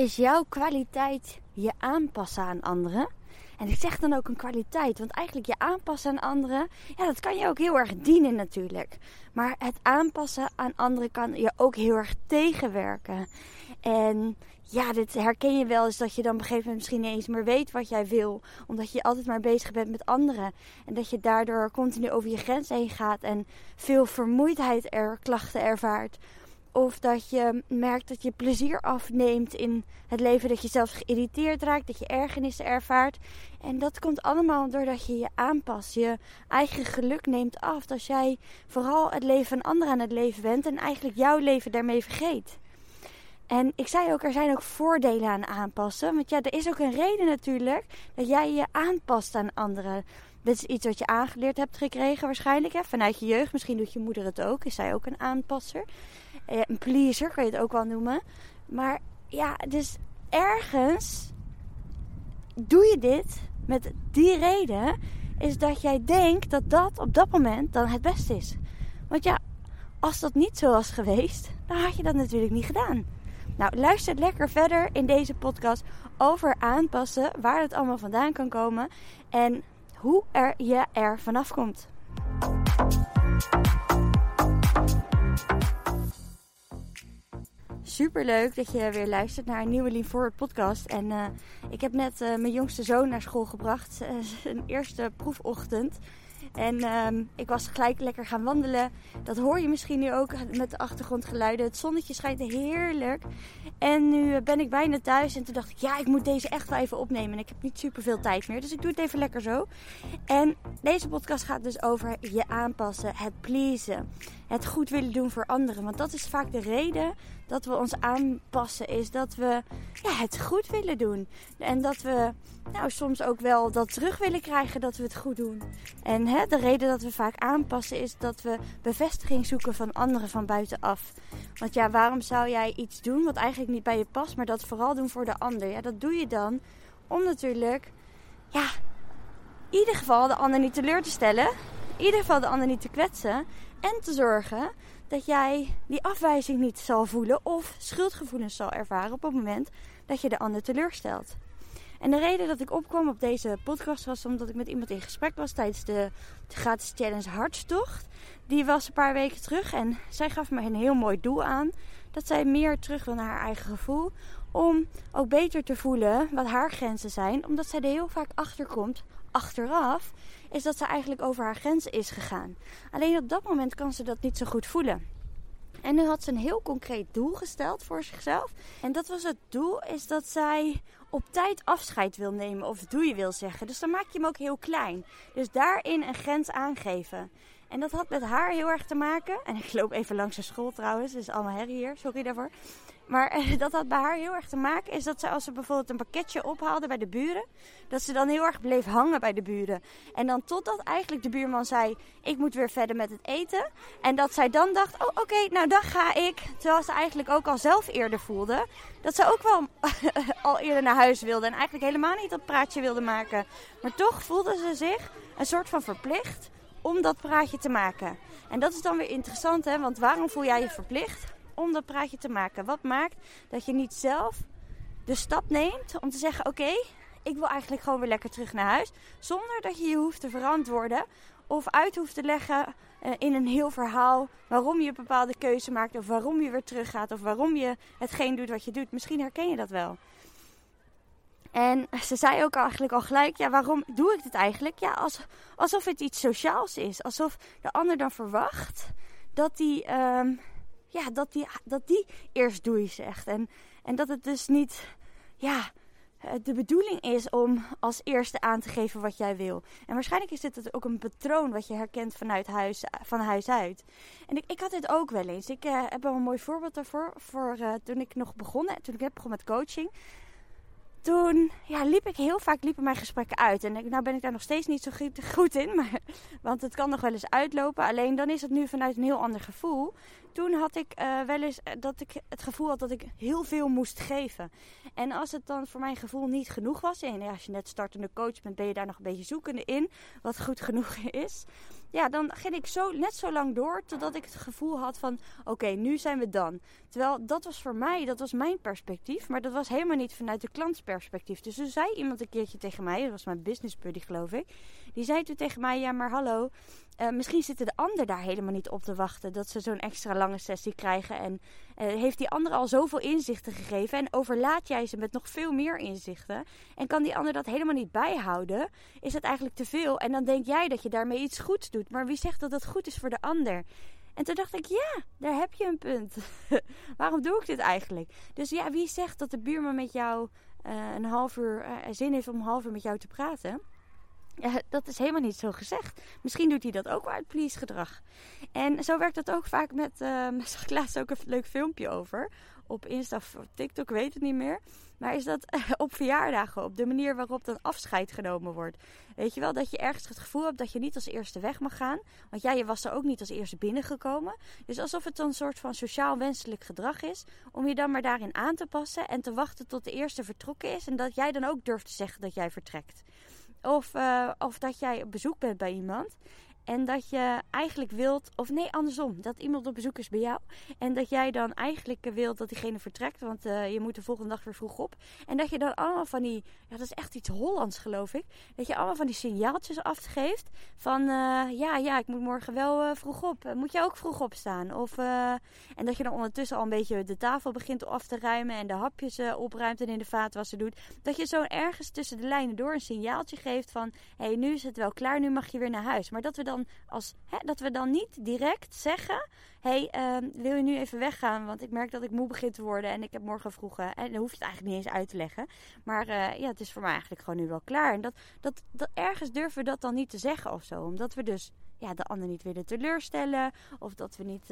is jouw kwaliteit je aanpassen aan anderen. En ik zeg dan ook een kwaliteit, want eigenlijk je aanpassen aan anderen, ja, dat kan je ook heel erg dienen natuurlijk. Maar het aanpassen aan anderen kan je ook heel erg tegenwerken. En ja, dit herken je wel eens dat je dan op een gegeven moment misschien niet eens meer weet wat jij wil. Omdat je altijd maar bezig bent met anderen. En dat je daardoor continu over je grens heen gaat en veel vermoeidheid er, klachten ervaart. Of dat je merkt dat je plezier afneemt in het leven. Dat je zelfs geïrriteerd raakt. Dat je ergernissen ervaart. En dat komt allemaal doordat je je aanpast. Je eigen geluk neemt af. Als jij vooral het leven van anderen aan het leven bent. En eigenlijk jouw leven daarmee vergeet. En ik zei ook, er zijn ook voordelen aan aanpassen. Want ja, er is ook een reden natuurlijk dat jij je aanpast aan anderen. Dit is iets wat je aangeleerd hebt gekregen waarschijnlijk. Hè? Vanuit je jeugd. Misschien doet je moeder het ook. Is zij ook een aanpasser. Eh, een pleaser kan je het ook wel noemen. Maar ja, dus ergens doe je dit met die reden. Is dat jij denkt dat dat op dat moment dan het beste is. Want ja, als dat niet zo was geweest, dan had je dat natuurlijk niet gedaan. Nou, luister lekker verder in deze podcast over aanpassen, waar het allemaal vandaan kan komen en hoe er je er vanaf komt. Super leuk dat je weer luistert naar een nieuwe Lean Forward podcast. En uh, ik heb net uh, mijn jongste zoon naar school gebracht. Een eerste proefochtend. En um, ik was gelijk lekker gaan wandelen. Dat hoor je misschien nu ook met de achtergrondgeluiden. Het zonnetje schijnt heerlijk. En nu ben ik bijna thuis. En toen dacht ik, ja, ik moet deze echt wel even opnemen. En ik heb niet super veel tijd meer. Dus ik doe het even lekker zo. En deze podcast gaat dus over je aanpassen, het pleasen. Het goed willen doen voor anderen. Want dat is vaak de reden dat we ons aanpassen. Is dat we ja, het goed willen doen. En dat we nou, soms ook wel dat terug willen krijgen dat we het goed doen. En hè, de reden dat we vaak aanpassen is dat we bevestiging zoeken van anderen van buitenaf. Want ja, waarom zou jij iets doen wat eigenlijk niet bij je past, maar dat vooral doen voor de ander? Ja, dat doe je dan om natuurlijk, ja, in ieder geval de ander niet teleur te stellen. In ieder geval de ander niet te kwetsen. En te zorgen dat jij die afwijzing niet zal voelen of schuldgevoelens zal ervaren op het moment dat je de ander teleurstelt. En de reden dat ik opkwam op deze podcast was omdat ik met iemand in gesprek was tijdens de gratis challenge Hartstocht. Die was een paar weken terug en zij gaf me een heel mooi doel aan. Dat zij meer terug wil naar haar eigen gevoel. Om ook beter te voelen wat haar grenzen zijn. Omdat zij er heel vaak achter komt, achteraf, is dat ze eigenlijk over haar grenzen is gegaan. Alleen op dat moment kan ze dat niet zo goed voelen. En nu had ze een heel concreet doel gesteld voor zichzelf. En dat was het doel, is dat zij op tijd afscheid wil nemen of doei wil zeggen. Dus dan maak je hem ook heel klein. Dus daarin een grens aangeven. En dat had met haar heel erg te maken. En ik loop even langs de school trouwens, dus allemaal herrie hier, sorry daarvoor. Maar dat had bij haar heel erg te maken. Is dat ze als ze bijvoorbeeld een pakketje ophaalde bij de buren. Dat ze dan heel erg bleef hangen bij de buren. En dan totdat eigenlijk de buurman zei. Ik moet weer verder met het eten. En dat zij dan dacht. Oh oké, nou dan ga ik. Terwijl ze eigenlijk ook al zelf eerder voelde. Dat ze ook wel al eerder naar huis wilde. En eigenlijk helemaal niet dat praatje wilde maken. Maar toch voelde ze zich een soort van verplicht om dat praatje te maken. En dat is dan weer interessant hè. Want waarom voel jij je verplicht? Om dat praatje te maken? Wat maakt dat je niet zelf de stap neemt om te zeggen: Oké, ik wil eigenlijk gewoon weer lekker terug naar huis. Zonder dat je je hoeft te verantwoorden of uit hoeft te leggen uh, in een heel verhaal waarom je een bepaalde keuze maakt, of waarom je weer teruggaat, of waarom je hetgeen doet wat je doet. Misschien herken je dat wel. En ze zei ook eigenlijk al gelijk: Ja, waarom doe ik dit eigenlijk? Ja, als, alsof het iets sociaals is. Alsof de ander dan verwacht dat hij. Uh, ja, dat, die, dat die eerst doei zegt. En, en dat het dus niet ja, eh, de bedoeling is om als eerste aan te geven wat jij wil. En waarschijnlijk is dit ook een patroon wat je herkent vanuit huis, van huis uit. En ik, ik had dit ook wel eens. Ik uh, heb wel een mooi voorbeeld daarvoor. Voor, uh, toen ik nog begon, toen ik begon met coaching toen ja, liep ik heel vaak liepen mijn gesprekken uit. En nou ben ik daar nog steeds niet zo goed in. Maar, want het kan nog wel eens uitlopen. Alleen dan is het nu vanuit een heel ander gevoel. Toen had ik uh, wel eens eh, dat ik het gevoel had dat ik heel veel moest geven. En als het dan voor mijn gevoel niet genoeg was. En als je net startende coach bent, ben je daar nog een beetje zoekende in. Wat goed genoeg is. Ja, dan ging ik zo, net zo lang door totdat ik het gevoel had van oké, nu zijn we dan. Terwijl dat was voor mij, dat was mijn perspectief, maar dat was helemaal niet vanuit de klantsperspectief. Dus toen zei iemand een keertje tegen mij, dat was mijn business buddy geloof ik, die zei toen tegen mij, ja maar hallo, uh, misschien zitten de ander daar helemaal niet op te wachten dat ze zo'n extra lange sessie krijgen. En heeft die ander al zoveel inzichten gegeven en overlaat jij ze met nog veel meer inzichten. En kan die ander dat helemaal niet bijhouden, is het eigenlijk te veel. En dan denk jij dat je daarmee iets goeds doet. Maar wie zegt dat het goed is voor de ander? En toen dacht ik, ja, daar heb je een punt. Waarom doe ik dit eigenlijk? Dus ja, wie zegt dat de buurman met jou uh, een half uur zin heeft om een half uur met jou te praten? Ja, dat is helemaal niet zo gezegd. Misschien doet hij dat ook wel uit please gedrag. En zo werkt dat ook vaak met... Uh, zag ik laatst ook een leuk filmpje over. Op Insta of TikTok, weet het niet meer. Maar is dat op verjaardagen, op de manier waarop dan afscheid genomen wordt. Weet je wel, dat je ergens het gevoel hebt dat je niet als eerste weg mag gaan. Want jij, je was er ook niet als eerste binnengekomen. Dus alsof het dan een soort van sociaal wenselijk gedrag is. Om je dan maar daarin aan te passen en te wachten tot de eerste vertrokken is. En dat jij dan ook durft te zeggen dat jij vertrekt. Of, uh, of dat jij op bezoek bent bij iemand. En dat je eigenlijk wilt, of nee, andersom, dat iemand op bezoek is bij jou. En dat jij dan eigenlijk wilt dat diegene vertrekt, want uh, je moet de volgende dag weer vroeg op. En dat je dan allemaal van die, ja, dat is echt iets Hollands geloof ik. Dat je allemaal van die signaaltjes afgeeft van, uh, ja, ja, ik moet morgen wel vroeg op. Moet jij ook vroeg opstaan? Of, en dat je dan ondertussen al een beetje de tafel begint af te ruimen en de hapjes opruimt en in de vaatwasser doet. Dat je zo ergens tussen de lijnen door een signaaltje geeft van, hé, hey, nu is het wel klaar, nu mag je weer naar huis. Maar dat we dan als, hè, dat we dan niet direct zeggen: hey, uh, wil je nu even weggaan? Want ik merk dat ik moe begin te worden en ik heb morgen vroeg. en dan hoef je het eigenlijk niet eens uit te leggen. Maar uh, ja, het is voor mij eigenlijk gewoon nu wel klaar. En dat, dat, dat, ergens durven we dat dan niet te zeggen of zo. Omdat we dus ja, de ander niet willen teleurstellen. Of dat we niet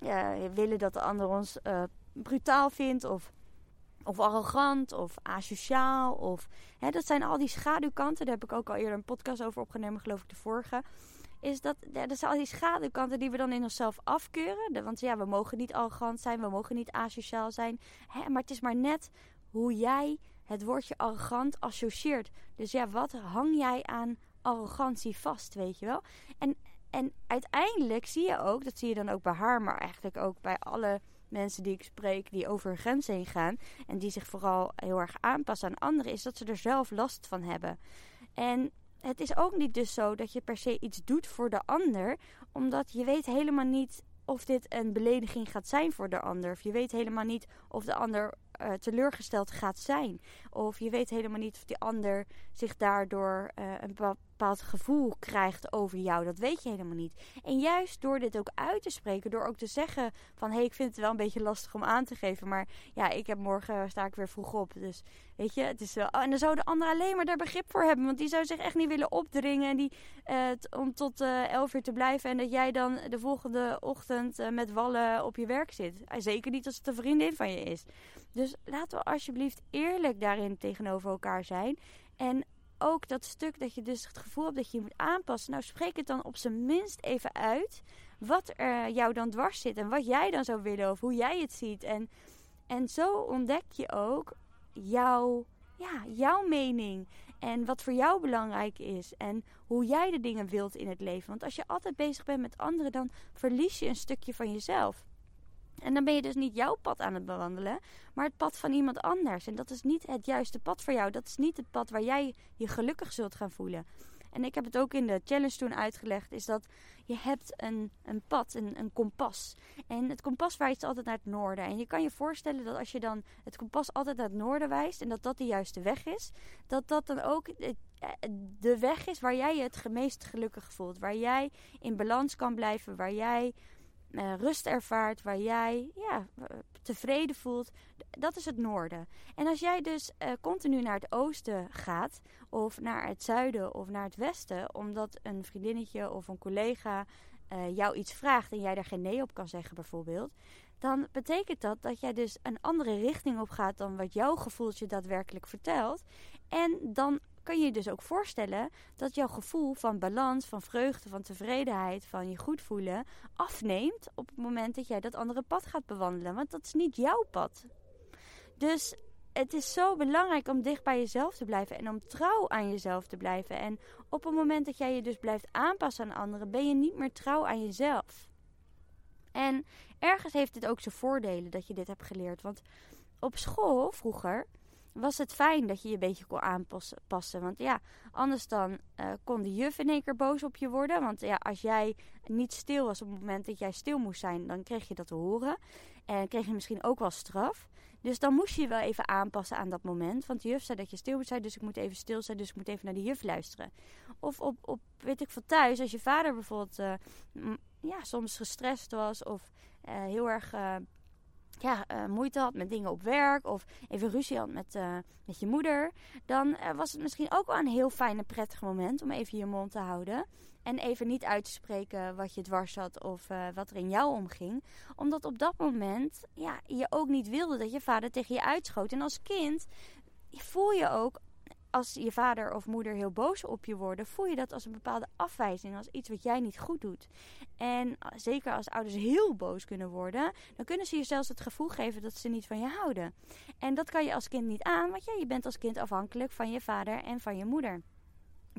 ja, willen dat de ander ons uh, brutaal vindt. Of of arrogant of asociaal. Of, hè, dat zijn al die schaduwkanten. Daar heb ik ook al eerder een podcast over opgenomen, geloof ik, de vorige. Is dat, dat zijn al die schaduwkanten die we dan in onszelf afkeuren. Want ja, we mogen niet arrogant zijn, we mogen niet asociaal zijn. Hè, maar het is maar net hoe jij het woordje arrogant associeert. Dus ja, wat hang jij aan arrogantie vast, weet je wel? En, en uiteindelijk zie je ook, dat zie je dan ook bij haar, maar eigenlijk ook bij alle mensen die ik spreek die over grens heen gaan en die zich vooral heel erg aanpassen aan anderen, is dat ze er zelf last van hebben. En het is ook niet dus zo dat je per se iets doet voor de ander, omdat je weet helemaal niet of dit een belediging gaat zijn voor de ander. Of je weet helemaal niet of de ander uh, teleurgesteld gaat zijn. Of je weet helemaal niet of die ander zich daardoor uh, een bepaald gevoel krijgt over jou. Dat weet je helemaal niet. En juist door dit ook uit te spreken, door ook te zeggen van hé, hey, ik vind het wel een beetje lastig om aan te geven. Maar ja, ik heb morgen sta ik weer vroeg op. Dus weet je, het is wel. En dan zou de ander alleen maar daar begrip voor hebben. Want die zou zich echt niet willen opdringen. En die, om tot elf uur te blijven. En dat jij dan de volgende ochtend met wallen op je werk zit. Zeker niet als het een vriendin van je is. Dus laten we alsjeblieft eerlijk daarin tegenover elkaar zijn. En ook dat stuk dat je dus het gevoel hebt dat je je moet aanpassen. Nou, spreek het dan op zijn minst even uit. Wat er jou dan dwars zit en wat jij dan zou willen of hoe jij het ziet. En, en zo ontdek je ook jouw, ja, jouw mening. En wat voor jou belangrijk is. En hoe jij de dingen wilt in het leven. Want als je altijd bezig bent met anderen, dan verlies je een stukje van jezelf. En dan ben je dus niet jouw pad aan het bewandelen, maar het pad van iemand anders. En dat is niet het juiste pad voor jou. Dat is niet het pad waar jij je gelukkig zult gaan voelen. En ik heb het ook in de challenge toen uitgelegd, is dat je hebt een, een pad, een, een kompas. En het kompas wijst altijd naar het noorden. En je kan je voorstellen dat als je dan het kompas altijd naar het noorden wijst en dat dat de juiste weg is, dat dat dan ook de weg is waar jij je het meest gelukkig voelt. Waar jij in balans kan blijven, waar jij uh, rust ervaart, waar jij ja, tevreden voelt, dat is het noorden. En als jij dus uh, continu naar het oosten gaat, of naar het zuiden of naar het westen, omdat een vriendinnetje of een collega uh, jou iets vraagt en jij daar geen nee op kan zeggen, bijvoorbeeld, dan betekent dat dat jij dus een andere richting op gaat dan wat jouw gevoeltje daadwerkelijk vertelt. En dan kan je je dus ook voorstellen dat jouw gevoel van balans, van vreugde, van tevredenheid, van je goed voelen afneemt op het moment dat jij dat andere pad gaat bewandelen. Want dat is niet jouw pad. Dus het is zo belangrijk om dicht bij jezelf te blijven en om trouw aan jezelf te blijven. En op het moment dat jij je dus blijft aanpassen aan anderen, ben je niet meer trouw aan jezelf. En ergens heeft dit ook zijn voordelen dat je dit hebt geleerd. Want op school vroeger was het fijn dat je je een beetje kon aanpassen. Want ja, anders dan uh, kon de juf in één keer boos op je worden. Want ja, als jij niet stil was op het moment dat jij stil moest zijn, dan kreeg je dat te horen. En kreeg je misschien ook wel straf. Dus dan moest je je wel even aanpassen aan dat moment. Want de juf zei dat je stil moet zijn, dus ik moet even stil zijn, dus ik moet even naar de juf luisteren. Of op, op weet ik van thuis, als je vader bijvoorbeeld uh, ja, soms gestrest was of uh, heel erg ja, uh, moeite had met dingen op werk of even ruzie had met, met je moeder, dan was het misschien ook wel een heel fijn en prettig moment om even je mond te houden. En even niet uit te spreken wat je dwars had of wat er in jou omging. Omdat op dat moment ja, je ook niet wilde dat je vader tegen je uitschoot. En als kind voel je ook als je vader of moeder heel boos op je worden, voel je dat als een bepaalde afwijzing, als iets wat jij niet goed doet. En zeker als ouders heel boos kunnen worden, dan kunnen ze je zelfs het gevoel geven dat ze niet van je houden. En dat kan je als kind niet aan, want ja, je bent als kind afhankelijk van je vader en van je moeder.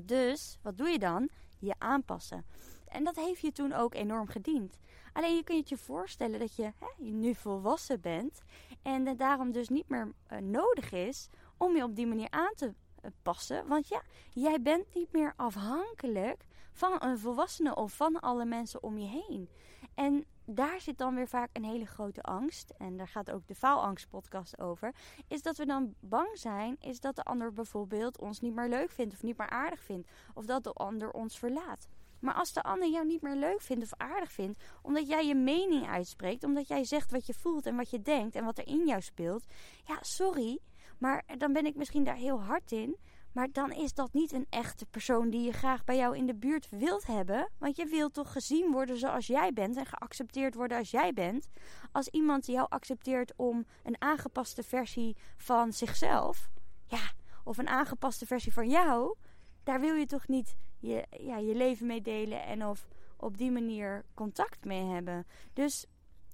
Dus, wat doe je dan? Je aanpassen. En dat heeft je toen ook enorm gediend. Alleen je kunt je voorstellen dat je, hè, je nu volwassen bent en het daarom dus niet meer uh, nodig is om je op die manier aan te passen. Want ja, jij bent niet meer afhankelijk van een volwassene of van alle mensen om je heen. En daar zit dan weer vaak een hele grote angst. En daar gaat ook de faalangst-podcast over. Is dat we dan bang zijn, is dat de ander bijvoorbeeld ons niet meer leuk vindt of niet meer aardig vindt. Of dat de ander ons verlaat. Maar als de ander jou niet meer leuk vindt of aardig vindt, omdat jij je mening uitspreekt, omdat jij zegt wat je voelt en wat je denkt en wat er in jou speelt, ja, sorry, maar dan ben ik misschien daar heel hard in. Maar dan is dat niet een echte persoon die je graag bij jou in de buurt wilt hebben. Want je wilt toch gezien worden zoals jij bent en geaccepteerd worden als jij bent. Als iemand jou accepteert om een aangepaste versie van zichzelf, ja, of een aangepaste versie van jou, daar wil je toch niet je, ja, je leven mee delen en of op die manier contact mee hebben. Dus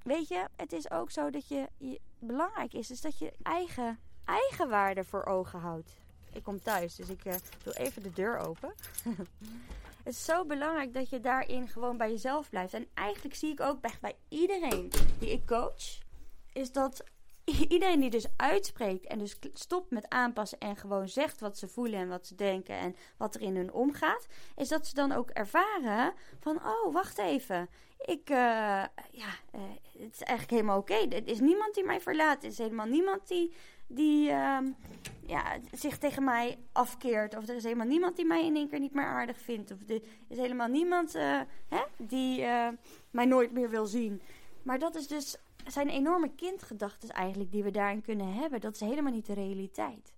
weet je, het is ook zo dat je, je belangrijk is, is dat je eigen eigenwaarde voor ogen houdt. Ik kom thuis, dus ik uh, doe even de deur open. het is zo belangrijk dat je daarin gewoon bij jezelf blijft. En eigenlijk zie ik ook bij, iedereen die ik coach, is dat iedereen die dus uitspreekt en dus stopt met aanpassen en gewoon zegt wat ze voelen en wat ze denken en wat er in hun omgaat, is dat ze dan ook ervaren van, oh, wacht even, ik, uh, ja, uh, het is eigenlijk helemaal oké. Okay. Is niemand die mij verlaat, er is helemaal niemand die die uh, ja, zich tegen mij afkeert. Of er is helemaal niemand die mij in één keer niet meer aardig vindt. Of er is helemaal niemand uh, hè, die uh, mij nooit meer wil zien. Maar dat is dus, zijn enorme kindgedachten eigenlijk die we daarin kunnen hebben. Dat is helemaal niet de realiteit.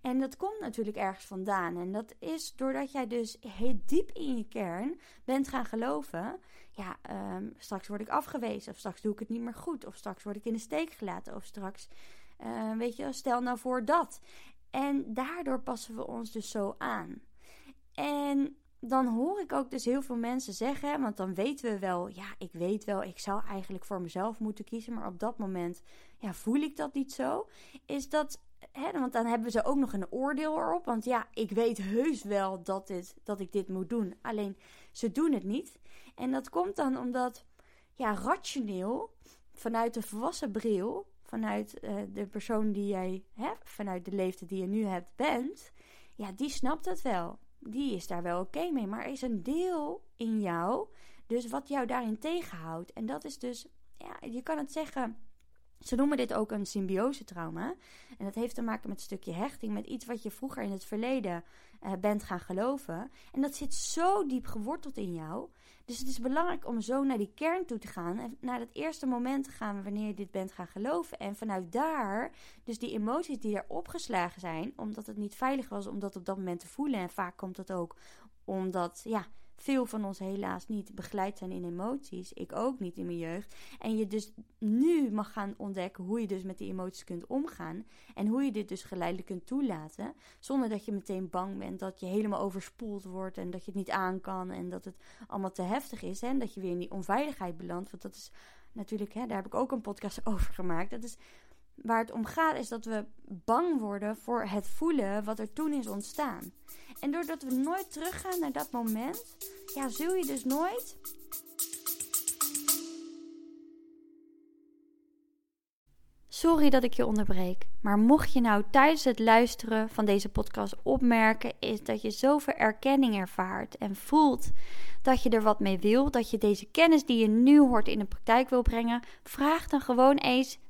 En dat komt natuurlijk ergens vandaan. En dat is doordat jij dus heel diep in je kern bent gaan geloven. Ja, um, straks word ik afgewezen. Of straks doe ik het niet meer goed. Of straks word ik in de steek gelaten. Of straks uh, weet je, stel nou voor dat. En daardoor passen we ons dus zo aan. En dan hoor ik ook dus heel veel mensen zeggen, want dan weten we wel, ja, ik weet wel, ik zou eigenlijk voor mezelf moeten kiezen, maar op dat moment, ja, voel ik dat niet zo. Is dat, hè, want dan hebben ze ook nog een oordeel erop, want ja, ik weet heus wel dat, dit, dat ik dit moet doen, alleen ze doen het niet. En dat komt dan omdat, ja, rationeel, vanuit de volwassen bril, vanuit uh, de persoon die jij hebt, vanuit de leeftijd die je nu hebt, bent, ja, die snapt het wel. Die is daar wel oké mee. Maar er is een deel in jou, dus wat jou daarin tegenhoudt. En dat is dus, ja, je kan het zeggen. Ze noemen dit ook een symbiose-trauma. En dat heeft te maken met een stukje hechting, met iets wat je vroeger in het verleden uh, bent gaan geloven. En dat zit zo diep geworteld in jou. Dus het is belangrijk om zo naar die kern toe te gaan. En naar het eerste moment te gaan wanneer je dit bent gaan geloven. En vanuit daar, dus die emoties die er opgeslagen zijn, omdat het niet veilig was om dat op dat moment te voelen. En vaak komt dat ook omdat, ja, veel van ons helaas niet begeleid zijn in emoties. Ik ook niet in mijn jeugd. En je dus nu mag gaan ontdekken hoe je dus met die emoties kunt omgaan. En hoe je dit dus geleidelijk kunt toelaten. Zonder dat je meteen bang bent dat je helemaal overspoeld wordt. En dat je het niet aan kan. En dat het allemaal te heftig is. En dat je weer in die onveiligheid belandt. Want dat is natuurlijk, hè, daar heb ik ook een podcast over gemaakt. Dat is waar het om gaat is dat we bang worden voor het voelen wat er toen is ontstaan. En doordat we nooit teruggaan naar dat moment, ja, zul je dus nooit Sorry dat ik je onderbreek, maar mocht je nou tijdens het luisteren van deze podcast opmerken, is dat je zoveel erkenning ervaart en voelt dat je er wat mee wil, dat je deze kennis die je nu hoort in de praktijk wil brengen, vraag dan gewoon eens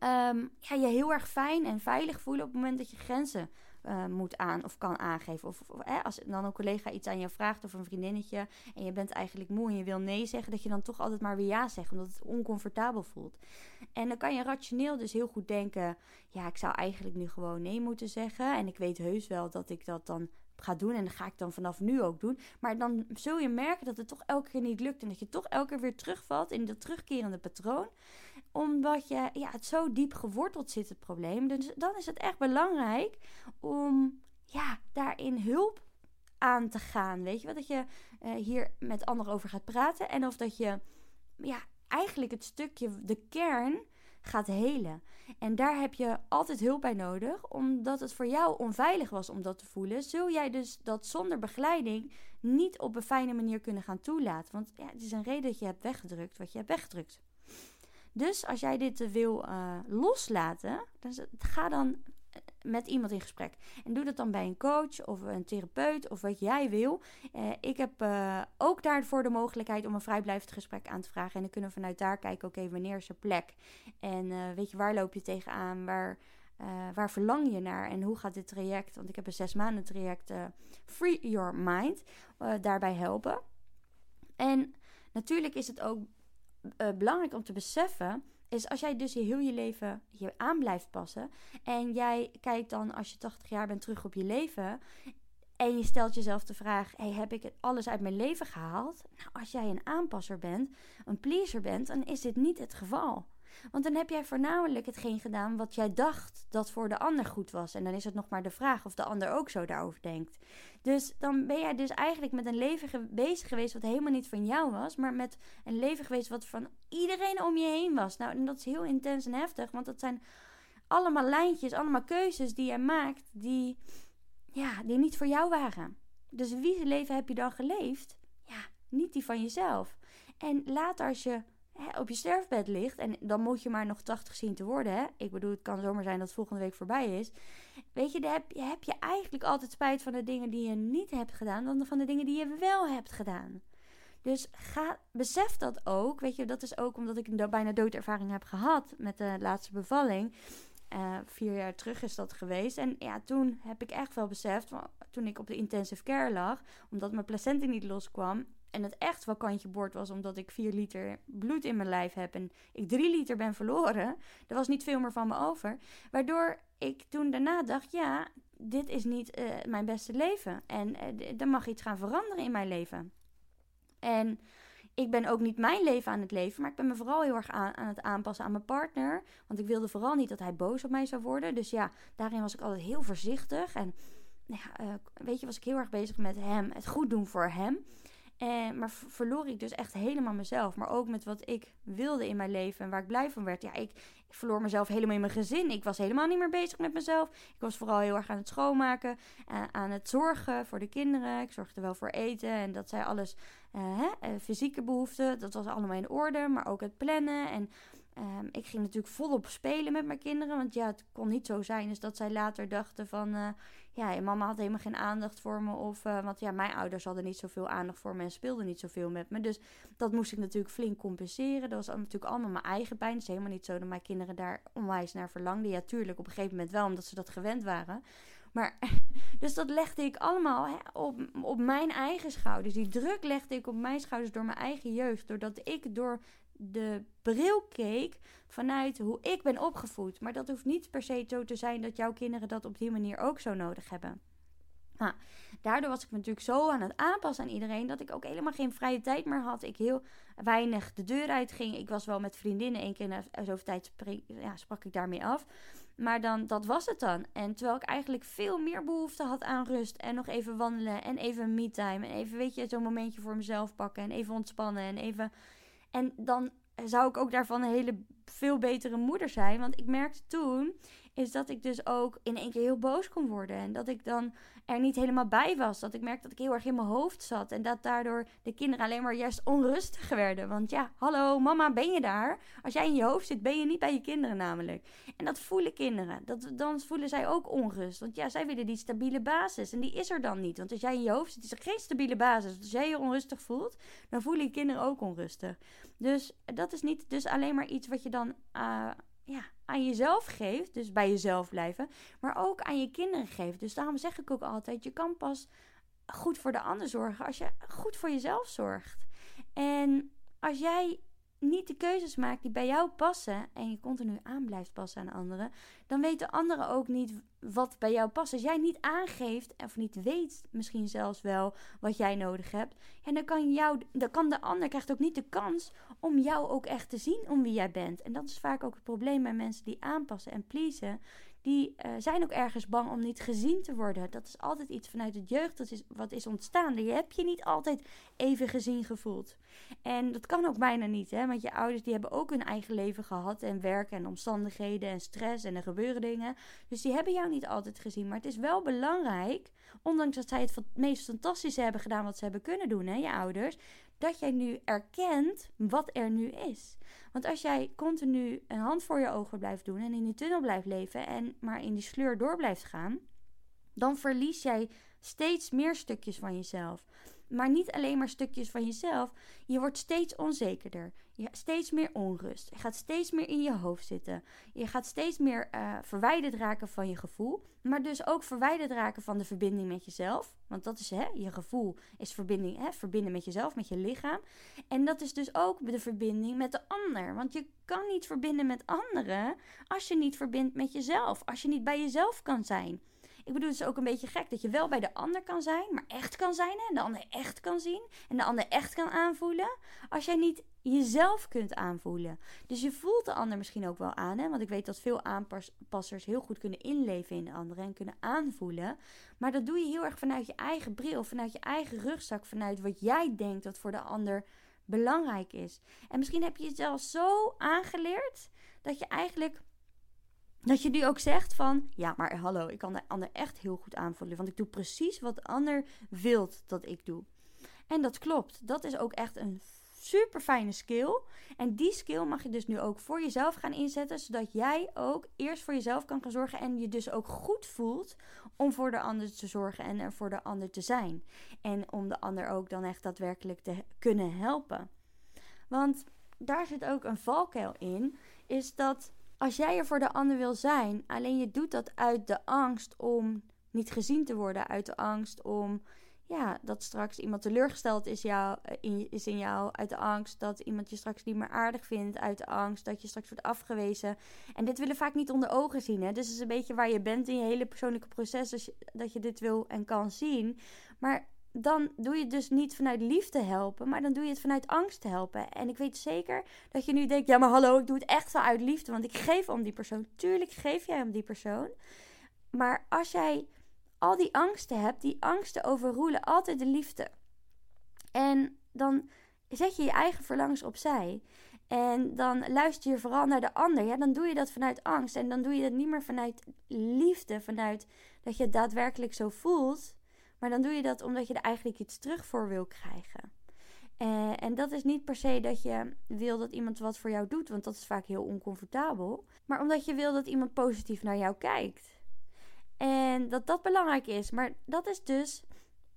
Um, ga je heel erg fijn en veilig voelen op het moment dat je grenzen uh, moet aan of kan aangeven. Of, of als dan een collega iets aan je vraagt of een vriendinnetje en je bent eigenlijk moe en je wil nee zeggen, dat je dan toch altijd maar weer ja zegt, omdat het oncomfortabel voelt. En dan kan je rationeel dus heel goed denken: ja, ik zou eigenlijk nu gewoon nee moeten zeggen. En ik weet heus wel dat ik dat dan ga doen. En dat ga ik dan vanaf nu ook doen. Maar dan zul je merken dat het toch elke keer niet lukt. En dat je toch elke keer weer terugvalt in dat terugkerende patroon. Omdat je, ja, het zo diep geworteld zit, het probleem. Dus dan is het echt belangrijk om ja, daarin hulp aan te gaan. Weet je wat? Dat je uh, hier met anderen over gaat praten. En of dat je ja, eigenlijk het stukje, de kern gaat helen. En daar heb je altijd hulp bij nodig, omdat het voor jou onveilig was om dat te voelen. Zul jij dus dat zonder begeleiding niet op een fijne manier kunnen gaan toelaten? Want ja, het is een reden dat je hebt weggedrukt wat je hebt weggedrukt. Dus als jij dit wil uh, loslaten, dan ga dan met iemand in gesprek. En doe dat dan bij een coach of een therapeut of wat jij wil. Ik heb ook daarvoor de mogelijkheid om een vrijblijvend gesprek aan te vragen. En dan kunnen we vanuit daar kijken, oké, wanneer is er plek? En weet je, waar loop je tegenaan? Waar, waar verlang je naar? En hoe gaat dit traject? Want ik heb een zes maanden traject Free Your Mind daarbij helpen. En natuurlijk is het ook belangrijk om te beseffen is als jij dus heel je leven je aan blijft passen. En jij kijkt dan als je 80 jaar bent terug op je leven. En je stelt jezelf de vraag: heb ik alles uit mijn leven gehaald? Nou, als jij een aanpasser bent, een pleaser bent, dan is dit niet het geval. Want dan heb jij voornamelijk hetgeen gedaan wat jij dacht dat voor de ander goed was. En dan is het nog maar de vraag of de ander ook zo daarover denkt. Dus dan ben jij dus eigenlijk met een leven bezig geweest wat helemaal niet van jou was. Maar met een leven geweest wat van iedereen om je heen was. Nou, en dat is heel intens en heftig. Want dat zijn allemaal lijntjes, allemaal keuzes die jij maakt die, ja, die niet voor jou waren. Dus wie leven heb je dan geleefd? Ja, niet die van jezelf. En later als je op je sterfbed ligt. En dan moet je maar nog 80 zien te worden. Hè? Ik bedoel, het kan zomaar zijn dat volgende week voorbij is. Weet je, dan heb, heb je eigenlijk altijd spijt van de dingen die je niet hebt gedaan. dan van de dingen die je wel hebt gedaan. Dus ga, besef dat ook. Weet je, dat is ook omdat ik een bijna doodervaring heb gehad met de laatste bevalling. Uh, vier jaar terug is dat geweest. En ja, toen heb ik echt wel beseft, toen ik op de intensive care lag, omdat mijn placenta niet loskwam en het echt wel kantje boord was omdat ik 4 liter bloed in mijn lijf heb en ik 3 liter ben verloren. Er was niet veel meer van me over. Waardoor ik toen daarna dacht, ja, dit is niet uh, mijn beste leven. En uh, er mag iets gaan veranderen in mijn leven. En ik ben ook niet mijn leven aan het leven, maar ik ben me vooral heel erg aan, aan het aanpassen aan mijn partner. Want ik wilde vooral niet dat hij boos op mij zou worden. Dus ja, daarin was ik altijd heel voorzichtig. En ja, uh, weet je, was ik heel erg bezig met hem, het goed doen voor hem. En, maar verloor ik dus echt helemaal mezelf. Maar ook met wat ik wilde in mijn leven en waar ik blij van werd. Ja, ik, ik verloor mezelf helemaal in mijn gezin. Ik was helemaal niet meer bezig met mezelf. Ik was vooral heel erg aan het schoonmaken, uh, aan het zorgen voor de kinderen. Ik zorgde wel voor eten en dat zij alles, hè, fysieke behoeften, dat was allemaal in orde. Maar ook het plannen en Um, ik ging natuurlijk volop spelen met mijn kinderen. Want ja, het kon niet zo zijn dus dat zij later dachten van... Uh, ja, mama had helemaal geen aandacht voor me. Of, uh, want ja, mijn ouders hadden niet zoveel aandacht voor me en speelden niet zoveel met me. Dus dat moest ik natuurlijk flink compenseren. Dat was natuurlijk allemaal mijn eigen pijn. Het is helemaal niet zo dat mijn kinderen daar onwijs naar verlangden. Ja, tuurlijk, op een gegeven moment wel, omdat ze dat gewend waren. Maar, dus dat legde ik allemaal hè, op, op mijn eigen schouders. Die druk legde ik op mijn schouders door mijn eigen jeugd. Doordat ik door de bril keek vanuit hoe ik ben opgevoed. Maar dat hoeft niet per se zo te zijn dat jouw kinderen dat op die manier ook zo nodig hebben. Nou, daardoor was ik me natuurlijk zo aan het aanpassen aan iedereen dat ik ook helemaal geen vrije tijd meer had. Ik heel weinig de deur uit ging. Ik was wel met vriendinnen één keer na zoveel tijd ja, sprak ik daarmee af. Maar dan, dat was het dan. En terwijl ik eigenlijk veel meer behoefte had aan rust. En nog even wandelen. En even me-time. En even, weet je, zo'n momentje voor mezelf pakken. En even ontspannen. En even. En dan zou ik ook daarvan een hele veel betere moeder zijn. Want ik merkte toen is dat ik dus ook in één keer heel boos kon worden. En dat ik dan er niet helemaal bij was. Dat ik merkte dat ik heel erg in mijn hoofd zat. En dat daardoor de kinderen alleen maar juist onrustig werden. Want ja, hallo mama, ben je daar? Als jij in je hoofd zit, ben je niet bij je kinderen namelijk. En dat voelen kinderen. Dat, dan voelen zij ook onrust. Want ja, zij willen die stabiele basis. En die is er dan niet. Want als jij in je hoofd zit, is er geen stabiele basis. Als jij je onrustig voelt, dan voelen je kinderen ook onrustig. Dus dat is niet dus alleen maar iets wat je dan... Uh, ja, aan jezelf geeft, dus bij jezelf blijven, maar ook aan je kinderen geeft. Dus daarom zeg ik ook altijd: je kan pas goed voor de ander zorgen als je goed voor jezelf zorgt. En als jij niet de keuzes maakt die bij jou passen en je continu aan blijft passen aan anderen, dan weten anderen ook niet wat bij jou past. Als jij niet aangeeft of niet weet misschien zelfs wel wat jij nodig hebt, en dan kan, jou, dan kan de ander krijgt ook niet de kans om jou ook echt te zien om wie jij bent. En dat is vaak ook het probleem bij mensen die aanpassen en pleasen die uh, zijn ook ergens bang om niet gezien te worden. Dat is altijd iets vanuit de jeugd dat is, wat is ontstaan. Je hebt je niet altijd even gezien gevoeld. En dat kan ook bijna niet, hè? want je ouders die hebben ook hun eigen leven gehad en werk en omstandigheden en stress en er gebeuren dingen. Dus die hebben jou niet altijd gezien. Maar het is wel belangrijk, ondanks dat zij het meest fantastische hebben gedaan wat ze hebben kunnen doen, hè, je ouders, dat jij nu erkent wat er nu is. Want als jij continu een hand voor je ogen blijft doen en in die tunnel blijft leven en maar in die sleur door blijft gaan, dan verlies jij steeds meer stukjes van jezelf. Maar niet alleen maar stukjes van jezelf. Je wordt steeds onzekerder. Je steeds meer onrust. Je gaat steeds meer in je hoofd zitten. Je gaat steeds meer uh, verwijderd raken van je gevoel. Maar dus ook verwijderd raken van de verbinding met jezelf. Want dat is hè, je gevoel is verbinding, hè, verbinden met jezelf, met je lichaam. En dat is dus ook de verbinding met de ander. Want je kan niet verbinden met anderen als je niet verbindt met jezelf. Als je niet bij jezelf kan zijn. Ik bedoel, het is ook een beetje gek dat je wel bij de ander kan zijn, maar echt kan zijn en de ander echt kan zien en de ander echt kan aanvoelen. Als jij niet jezelf kunt aanvoelen. Dus je voelt de ander misschien ook wel aan, hè? want ik weet dat veel aanpassers heel goed kunnen inleven in de ander en kunnen aanvoelen. Maar dat doe je heel erg vanuit je eigen bril, vanuit je eigen rugzak, vanuit wat jij denkt dat voor de ander belangrijk is. En misschien heb je het zelfs zo aangeleerd dat je eigenlijk dat je nu ook zegt van, ja, maar hallo, ik kan de ander echt heel goed aanvoelen. Want ik doe precies wat de ander wilt dat ik doe. En dat klopt. Dat is ook echt een super fijne skill. En die skill mag je dus nu ook voor jezelf gaan inzetten. Zodat jij ook eerst voor jezelf kan gaan zorgen. En je dus ook goed voelt om voor de ander te zorgen en er voor de ander te zijn. En om de ander ook dan echt daadwerkelijk te kunnen helpen. Want daar zit ook een valkuil in. Is dat als jij er voor de ander wil zijn, alleen je doet dat uit de angst om niet gezien te worden, uit de angst om ja, dat straks iemand teleurgesteld is, jou, eh, in, is in jou, uit de angst dat iemand je straks niet meer aardig vindt, uit de angst dat je straks wordt afgewezen. En dit willen vaak niet onder ogen zien. Hè? Dus het is een beetje waar je bent in je hele persoonlijke proces, dat je dit wil en kan zien. Maar dan doe je het dus niet vanuit liefde helpen, maar dan doe je het vanuit angst helpen. En ik weet zeker dat je nu denkt: ja, maar hallo, ik doe het echt wel uit liefde, want ik geef om die persoon. Tuurlijk geef jij om die persoon. Maar als jij al die angsten hebt, die angsten overroelen altijd de liefde. En dan zet je je eigen verlangens opzij. En dan luister je vooral naar de ander. Ja, dan doe je dat vanuit angst. En dan doe je dat niet meer vanuit liefde. Vanuit dat je het daadwerkelijk zo voelt. Maar dan doe je dat omdat je er eigenlijk iets terug voor wil krijgen. Uh, en dat is niet per se dat je wil dat iemand wat voor jou doet, want dat is vaak heel oncomfortabel. Maar omdat je wil dat iemand positief naar jou kijkt. En dat dat belangrijk is. Maar dat is dus.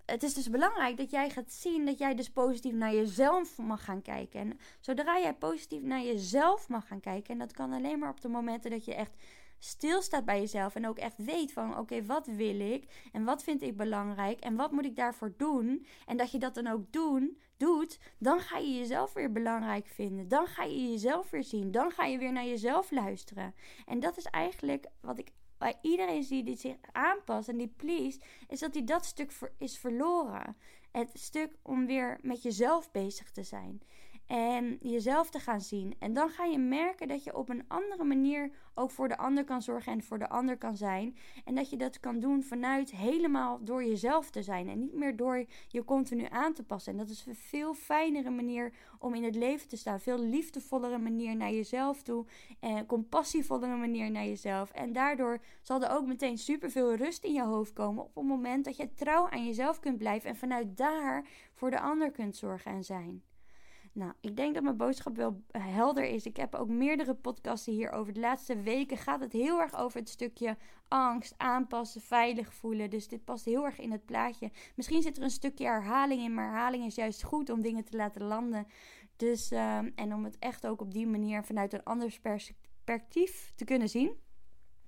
Het is dus belangrijk dat jij gaat zien dat jij dus positief naar jezelf mag gaan kijken. En zodra jij positief naar jezelf mag gaan kijken, en dat kan alleen maar op de momenten dat je echt stilstaat bij jezelf en ook echt weet van oké, wat wil ik en wat vind ik belangrijk en wat moet ik daarvoor doen en dat je dat dan ook doen, doet, dan ga je jezelf weer belangrijk vinden. Dan ga je jezelf weer zien. Dan ga je weer naar jezelf luisteren. En dat is eigenlijk wat ik bij iedereen zie die zich aanpast en die please, is dat hij dat stuk is verloren. Het stuk om weer met jezelf bezig te zijn en jezelf te gaan zien. En dan ga je merken dat je op een andere manier ook voor de ander kan zorgen en voor de ander kan zijn. En dat je dat kan doen vanuit helemaal door jezelf te zijn en niet meer door je continu aan te passen. En dat is een veel fijnere manier om in het leven te staan. Veel liefdevollere manier naar jezelf toe en compassievollere manier naar jezelf. En daardoor zal er ook meteen superveel rust in je hoofd komen op het moment dat je trouw aan jezelf kunt blijven en vanuit daar voor de ander kunt zorgen en zijn. Nou, ik denk dat mijn boodschap wel helder is. Ik heb ook meerdere podcasten hierover. De laatste weken gaat het heel erg over het stukje angst, aanpassen, veilig voelen. Dus dit past heel erg in het plaatje. Misschien zit er een stukje herhaling in, maar herhaling is juist goed om dingen te laten landen. Dus, ehm, en om het echt ook op die manier vanuit een anders perspectief te kunnen zien.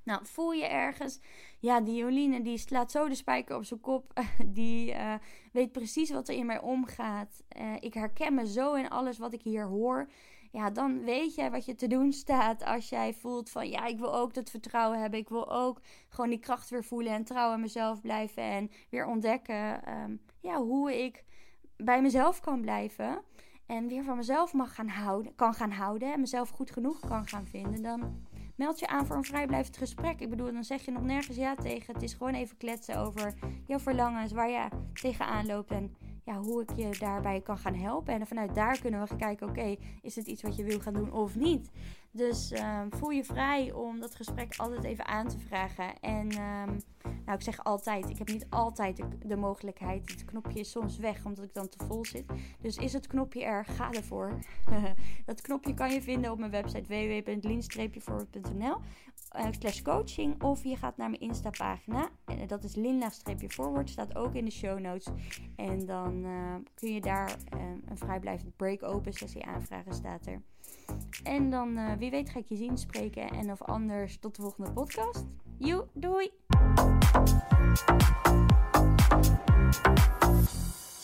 Nou, voel je ergens, ja, die Joline die slaat zo de spijker op zijn kop. Die uh, weet precies wat er in mij omgaat. Uh, ik herken me zo in alles wat ik hier hoor. Ja, dan weet jij wat je te doen staat als jij voelt van ja, ik wil ook dat vertrouwen hebben. Ik wil ook gewoon die kracht weer voelen en trouw aan mezelf blijven. En weer ontdekken um, ja, hoe ik bij mezelf kan blijven. En weer van mezelf mag gaan houden, kan gaan houden. En mezelf goed genoeg kan gaan vinden. Dan meld je aan voor een vrijblijvend gesprek. Ik bedoel, dan zeg je nog nergens ja tegen. Het is gewoon even kletsen over jouw verlangens, waar je tegenaan loopt en ja, hoe ik je daarbij kan gaan helpen. En vanuit daar kunnen we gaan kijken, oké, is het iets wat je wil gaan doen of niet? Dus ehm, voel je vrij om dat gesprek altijd even aan te vragen. En um, nou, ik zeg altijd, ik heb niet altijd de, mogelijkheid. Het knopje is soms weg omdat ik dan te vol zit. Dus is het knopje er, ga ervoor. dat knopje kan je vinden op mijn website www.lien-forward.nl uh, slash coaching. Of je gaat naar mijn Insta pagina. En dat is linla-forward. Staat ook in de show notes. En dan uh, kun je daar een vrijblijvend break-open sessie aanvragen staat er. En dan, wie weet, ga ik je zien, spreken. En of anders, tot de volgende podcast. Joe, doei!